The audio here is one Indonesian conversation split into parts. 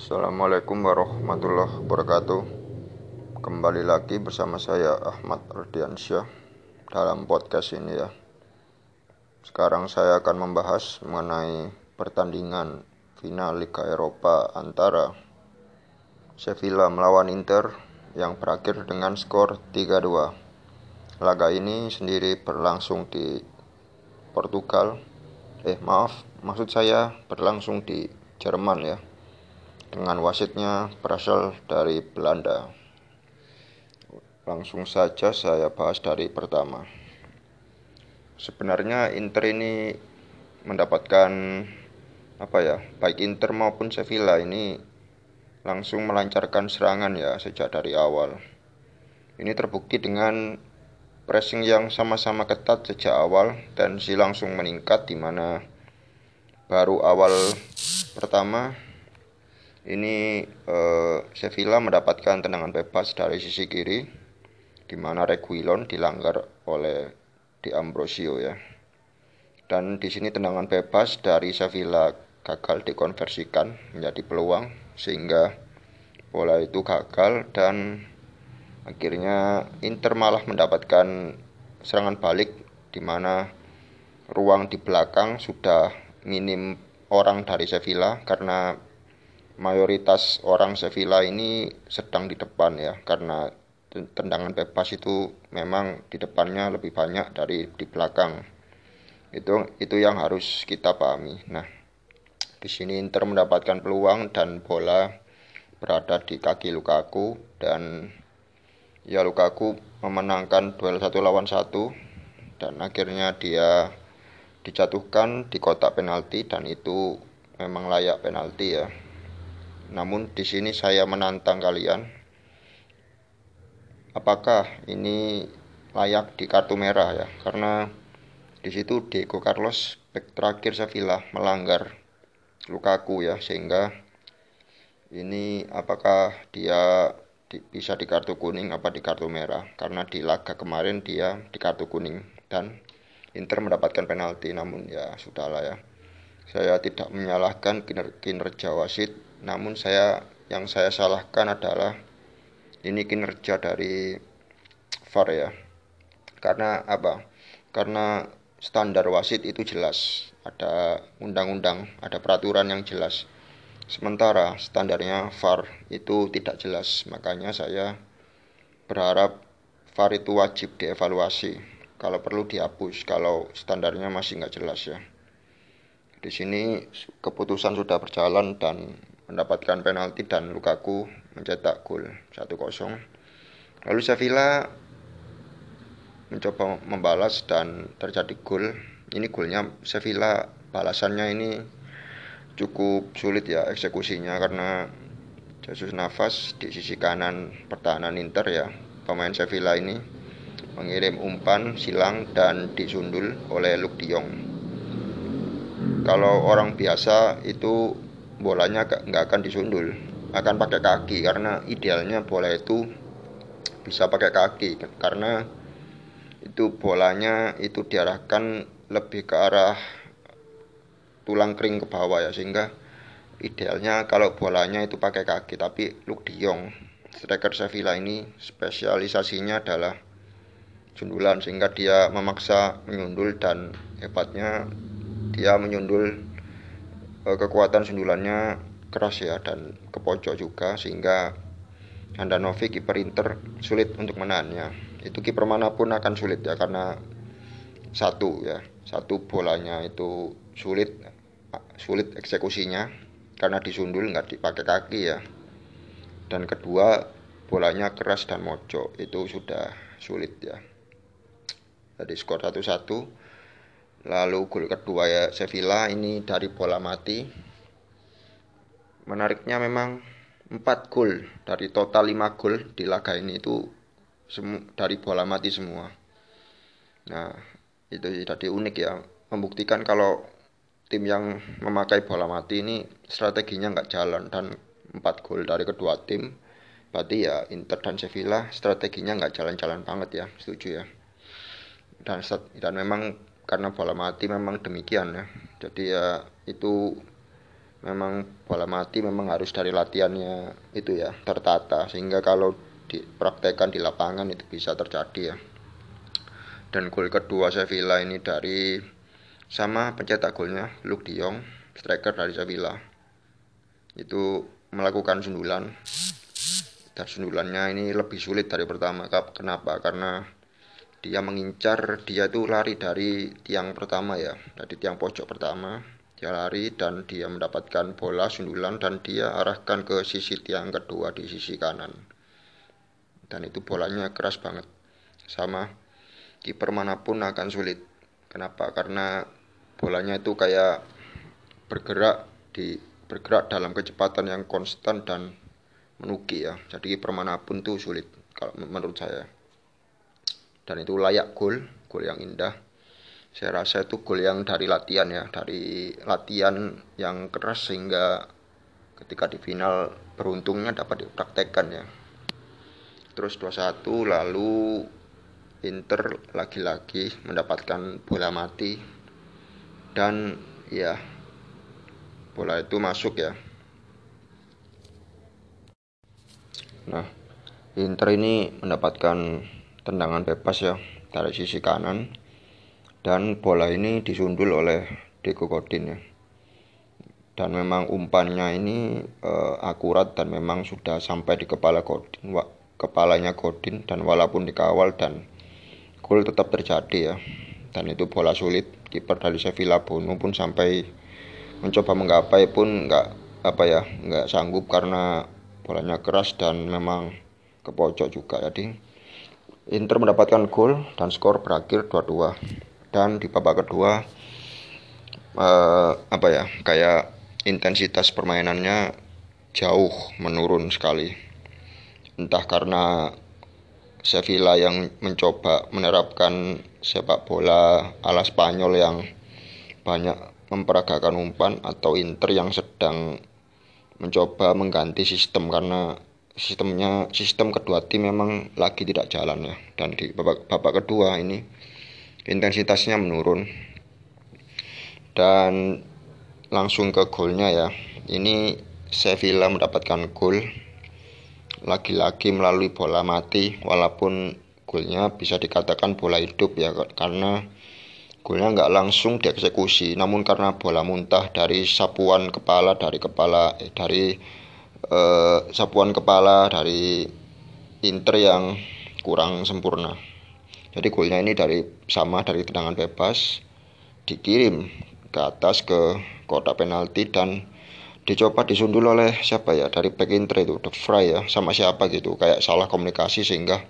Assalamualaikum warahmatullahi wabarakatuh. Kembali lagi bersama saya Ahmad Ardiansyah Dalam podcast ini ya. Sekarang saya akan membahas mengenai pertandingan final Liga Eropa antara Sevilla melawan Inter yang berakhir dengan skor 3-2 Laga ini sendiri berlangsung di Portugal. Eh maaf, maksud saya berlangsung di Jerman ya dengan wasitnya berasal dari Belanda. Langsung saja saya bahas dari pertama. Sebenarnya Inter ini mendapatkan apa ya, baik Inter maupun Sevilla ini langsung melancarkan serangan ya sejak dari awal. Ini terbukti dengan pressing yang sama-sama ketat sejak awal dan si langsung meningkat di mana baru awal pertama ini eh, Sevilla mendapatkan tendangan bebas dari sisi kiri di mana Reguilon dilanggar oleh Di Ambrosio ya. Dan di sini tendangan bebas dari Sevilla gagal dikonversikan menjadi peluang sehingga bola itu gagal dan akhirnya Inter malah mendapatkan serangan balik di mana ruang di belakang sudah minim orang dari Sevilla karena mayoritas orang Sevilla ini sedang di depan ya karena tendangan bebas itu memang di depannya lebih banyak dari di belakang. Itu itu yang harus kita pahami. Nah di sini Inter mendapatkan peluang dan bola berada di kaki Lukaku dan ya Lukaku memenangkan duel satu lawan satu dan akhirnya dia dijatuhkan di kotak penalti dan itu memang layak penalti ya namun di sini saya menantang kalian. Apakah ini layak di kartu merah ya? Karena di situ Diego Carlos back terakhir Sevilla melanggar Lukaku ya sehingga ini apakah dia di, bisa di kartu kuning apa di kartu merah karena di laga kemarin dia di kartu kuning dan Inter mendapatkan penalti namun ya sudahlah ya saya tidak menyalahkan kinerja wasit namun saya yang saya salahkan adalah ini kinerja dari VAR ya. Karena apa? Karena standar wasit itu jelas, ada undang-undang, ada peraturan yang jelas. Sementara standarnya VAR itu tidak jelas, makanya saya berharap VAR itu wajib dievaluasi. Kalau perlu dihapus, kalau standarnya masih nggak jelas ya. Di sini keputusan sudah berjalan dan mendapatkan penalti dan Lukaku mencetak gol 1-0. Lalu Sevilla mencoba membalas dan terjadi gol. Ini golnya Sevilla balasannya ini cukup sulit ya eksekusinya karena Jesus Navas di sisi kanan pertahanan Inter ya pemain Sevilla ini mengirim umpan silang dan disundul oleh Luke De Jong. Kalau orang biasa itu bolanya nggak akan disundul akan pakai kaki karena idealnya bola itu bisa pakai kaki karena itu bolanya itu diarahkan lebih ke arah tulang kering ke bawah ya sehingga idealnya kalau bolanya itu pakai kaki tapi Luke De Jong striker Sevilla ini spesialisasinya adalah sundulan sehingga dia memaksa menyundul dan hebatnya dia menyundul kekuatan sundulannya keras ya dan ke pojok juga sehingga Handanovic kiper Inter sulit untuk menahannya. Itu kiper mana pun akan sulit ya karena satu ya, satu bolanya itu sulit sulit eksekusinya karena disundul nggak dipakai kaki ya. Dan kedua bolanya keras dan mojok itu sudah sulit ya. Jadi skor 1-1 Lalu gol kedua ya Sevilla ini dari bola mati. Menariknya memang 4 gol. Dari total 5 gol di laga ini itu dari bola mati semua. Nah, itu jadi unik ya, membuktikan kalau tim yang memakai bola mati ini strateginya nggak jalan. Dan 4 gol dari kedua tim berarti ya Inter dan Sevilla strateginya nggak jalan-jalan banget ya. Setuju ya. Dan dan memang karena bola mati memang demikian ya. Jadi ya itu memang bola mati memang harus dari latihannya itu ya tertata. Sehingga kalau dipraktekkan di lapangan itu bisa terjadi ya. Dan gol kedua Sevilla ini dari sama pencetak golnya Luke De Jong striker dari Sevilla. Itu melakukan sundulan. Dan sundulannya ini lebih sulit dari pertama. Kenapa? Karena dia mengincar dia itu lari dari tiang pertama ya dari tiang pojok pertama. Dia lari dan dia mendapatkan bola sundulan dan dia arahkan ke sisi tiang kedua di sisi kanan. Dan itu bolanya keras banget. Sama kiper mana pun akan sulit. Kenapa? Karena bolanya itu kayak bergerak di bergerak dalam kecepatan yang konstan dan menuki ya. Jadi kiper mana pun tuh sulit kalau menurut saya dan itu layak gol gol yang indah. Saya rasa itu gol yang dari latihan ya dari latihan yang keras sehingga ketika di final beruntungnya dapat dipraktekkan ya. Terus 2-1 lalu Inter lagi-lagi mendapatkan bola mati. Dan ya bola itu masuk ya. Nah Inter ini mendapatkan tendangan bebas ya dari sisi kanan. Dan bola ini disundul oleh Diego Godin ya. Dan memang umpannya ini uh, akurat dan memang sudah sampai di kepala Godin wa, kepalanya Godin. Dan walaupun dikawal dan gol tetap terjadi ya. Dan itu bola sulit kiper dari Sevilla Bono pun sampai mencoba menggapai pun nggak apa ya nggak sanggup karena bolanya keras dan memang ke pojok juga jadi Inter mendapatkan gol dan skor berakhir 2-2 dan di babak kedua uh, apa ya kayak intensitas permainannya jauh menurun sekali. Entah karena Sevilla yang mencoba menerapkan sepak bola ala Spanyol yang banyak memperagakan umpan atau Inter yang sedang mencoba mengganti sistem karena sistemnya sistem kedua tim memang lagi tidak jalan ya. Dan di babak babak kedua ini intensitasnya menurun. Dan langsung ke golnya ya. Ini Sevilla mendapatkan gol lagi-lagi melalui bola mati walaupun golnya bisa dikatakan bola hidup ya karena golnya nggak langsung dieksekusi. Namun karena bola muntah dari sapuan kepala dari kepala eh, dari eh, sapuan kepala dari Inter yang kurang sempurna. Jadi golnya ini dari sama dari tendangan bebas dikirim ke atas ke kotak penalti dan dicoba disundul oleh siapa ya? Dari back inter itu The Fry ya sama siapa gitu. Kayak salah komunikasi sehingga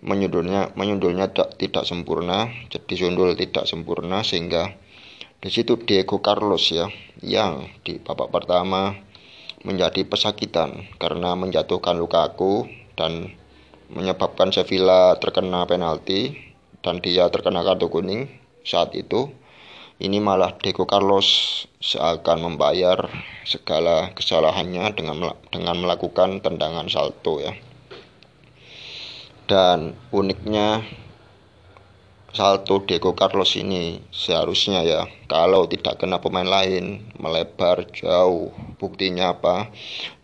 menyundulnya menyundulnya tidak, tidak sempurna jadi sundul tidak sempurna sehingga di situ Diego Carlos ya yang di babak pertama menjadi pesakitan karena menjatuhkan Lukaku dan menyebabkan Sevilla terkena penalti dan dia terkena kartu kuning saat itu. Ini malah Diego Carlos seakan membayar segala kesalahannya dengan dengan melakukan tendangan salto ya. Dan uniknya salto Diego Carlos ini seharusnya ya kalau tidak kena pemain lain melebar jauh buktinya apa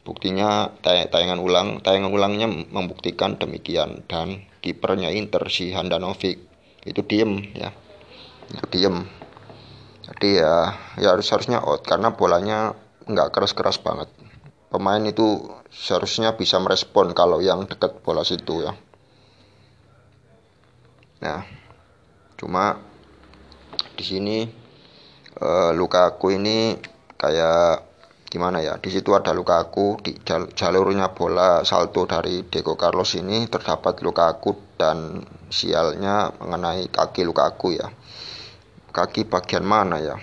Buktinya tayangan ulang, tayangan ulangnya membuktikan demikian dan kipernya Inter si Handanovic itu diem ya. Itu diem. Jadi ya ya harus harusnya out karena bolanya nggak keras-keras banget. Pemain itu seharusnya bisa merespon kalau yang dekat bola situ ya. Nah, cuma di sini uh, Lukaku ini kayak gimana ya? Di situ ada luka aku di jalurnya bola salto dari Diego Carlos ini terdapat luka aku dan sialnya mengenai kaki luka aku ya. Kaki bagian mana ya?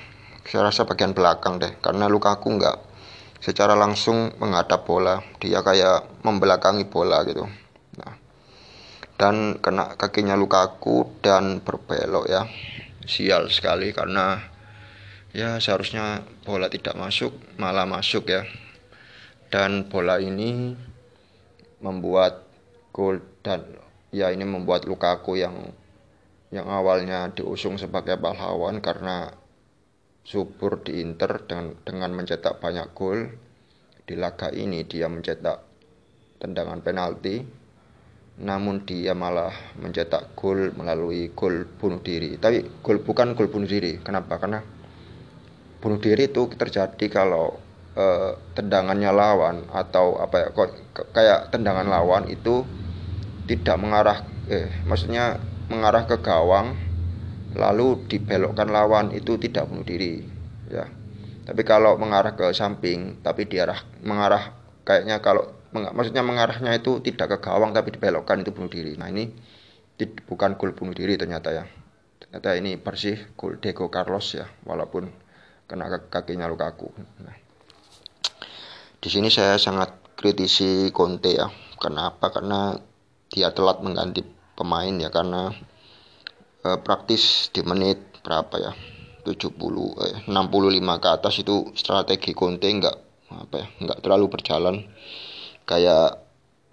Saya rasa bagian belakang deh karena luka aku nggak secara langsung menghadap bola. Dia kayak membelakangi bola gitu. Nah dan kena kakinya luka aku dan berbelok ya. Sial sekali karena ya seharusnya bola tidak masuk malah masuk ya dan bola ini membuat gol dan ya ini membuat Lukaku yang yang awalnya diusung sebagai pahlawan karena subur di Inter dengan dengan mencetak banyak gol. Di laga ini dia mencetak tendangan penalti. Namun dia malah mencetak gol melalui gol bunuh diri. Tapi gol bukan gol bunuh diri. Kenapa? Karena bunuh diri itu terjadi kalau eh, tendangannya lawan atau apa ya kok kayak tendangan lawan itu tidak mengarah eh maksudnya mengarah ke gawang lalu dibelokkan lawan itu tidak bunuh diri ya. Tapi kalau mengarah ke samping tapi diarah mengarah kayaknya kalau meng, maksudnya mengarahnya itu tidak ke gawang tapi dibelokkan itu bunuh diri. Nah ini bukan gol bunuh diri ternyata ya. Ternyata ini bersih gol Diego Carlos ya walaupun kena kakinya Lukaku. Nah, di sini saya sangat kritisi Conte ya. Kenapa? Karena dia telat mengganti pemain ya karena eh, praktis di menit berapa ya 70 eh, 65 ke atas itu strategi Conte enggak apa ya enggak terlalu berjalan kayak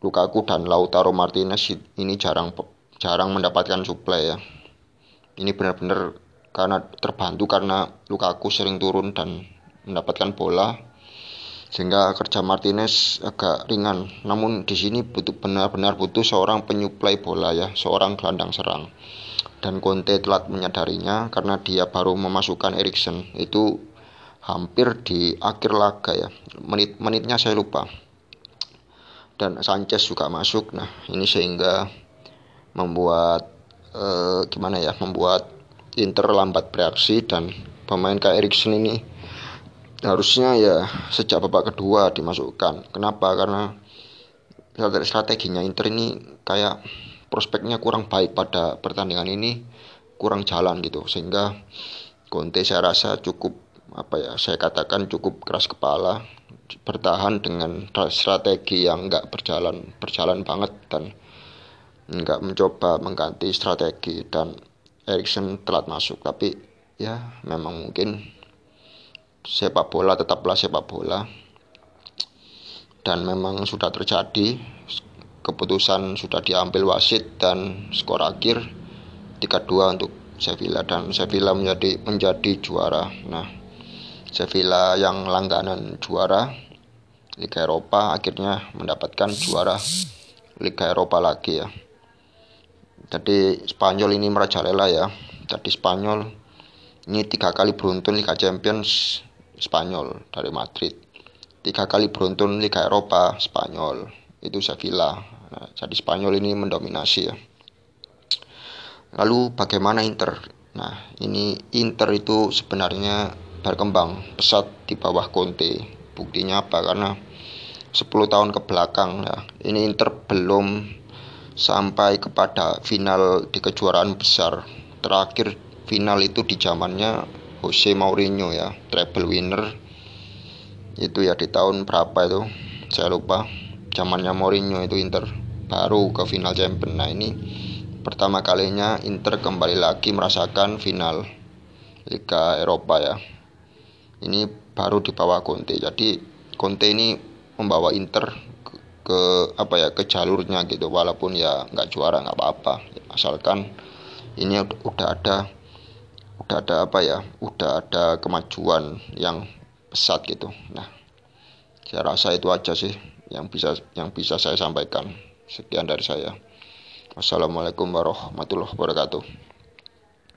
Lukaku dan Lautaro Martinez ini jarang jarang mendapatkan suplai ya ini benar-benar karena terbantu karena Lukaku sering turun dan mendapatkan bola sehingga kerja Martinez agak ringan. Namun di sini butuh benar-benar butuh seorang penyuplai bola ya, seorang gelandang serang. Dan Conte telat menyadarinya karena dia baru memasukkan Erikson itu hampir di akhir laga ya. Menit-menitnya saya lupa. Dan Sanchez juga masuk. Nah, ini sehingga membuat eh, gimana ya? Membuat Inter lambat bereaksi dan pemain kayak Erikson ini harusnya ya sejak babak kedua dimasukkan. Kenapa? Karena strateginya Inter ini kayak prospeknya kurang baik pada pertandingan ini kurang jalan gitu sehingga Conte saya rasa cukup apa ya saya katakan cukup keras kepala bertahan dengan strategi yang nggak berjalan berjalan banget dan nggak mencoba mengganti strategi dan Erikson telat masuk tapi ya memang mungkin sepak bola tetaplah sepak bola dan memang sudah terjadi keputusan sudah diambil wasit dan skor akhir 3-2 untuk Sevilla dan Sevilla menjadi menjadi juara. Nah, Sevilla yang langganan juara Liga Eropa akhirnya mendapatkan juara Liga Eropa lagi ya. Jadi Spanyol ini merajalela ya. Jadi Spanyol ini tiga kali beruntun Liga Champions Spanyol dari Madrid. Tiga kali beruntun Liga Eropa Spanyol itu Sevilla. Nah, jadi Spanyol ini mendominasi ya. Lalu bagaimana Inter? Nah ini Inter itu sebenarnya berkembang pesat di bawah Conte. Buktinya apa? Karena 10 tahun ke belakang ya, ini Inter belum sampai kepada final di kejuaraan besar. Terakhir final itu di zamannya Jose Mourinho ya, treble winner. Itu ya di tahun berapa itu? Saya lupa. Zamannya Mourinho itu Inter baru ke final champion. Nah, ini pertama kalinya Inter kembali lagi merasakan final Liga Eropa ya. Ini baru di bawah Conte. Jadi Conte ini membawa Inter ke apa ya ke jalurnya gitu. Walaupun ya nggak juara nggak apa-apa. Asalkan ini udah ada udah ada apa ya udah ada kemajuan yang pesat gitu. Nah saya rasa itu aja sih yang bisa yang bisa saya sampaikan. Sekian dari saya. Wassalamualaikum warahmatullahi wabarakatuh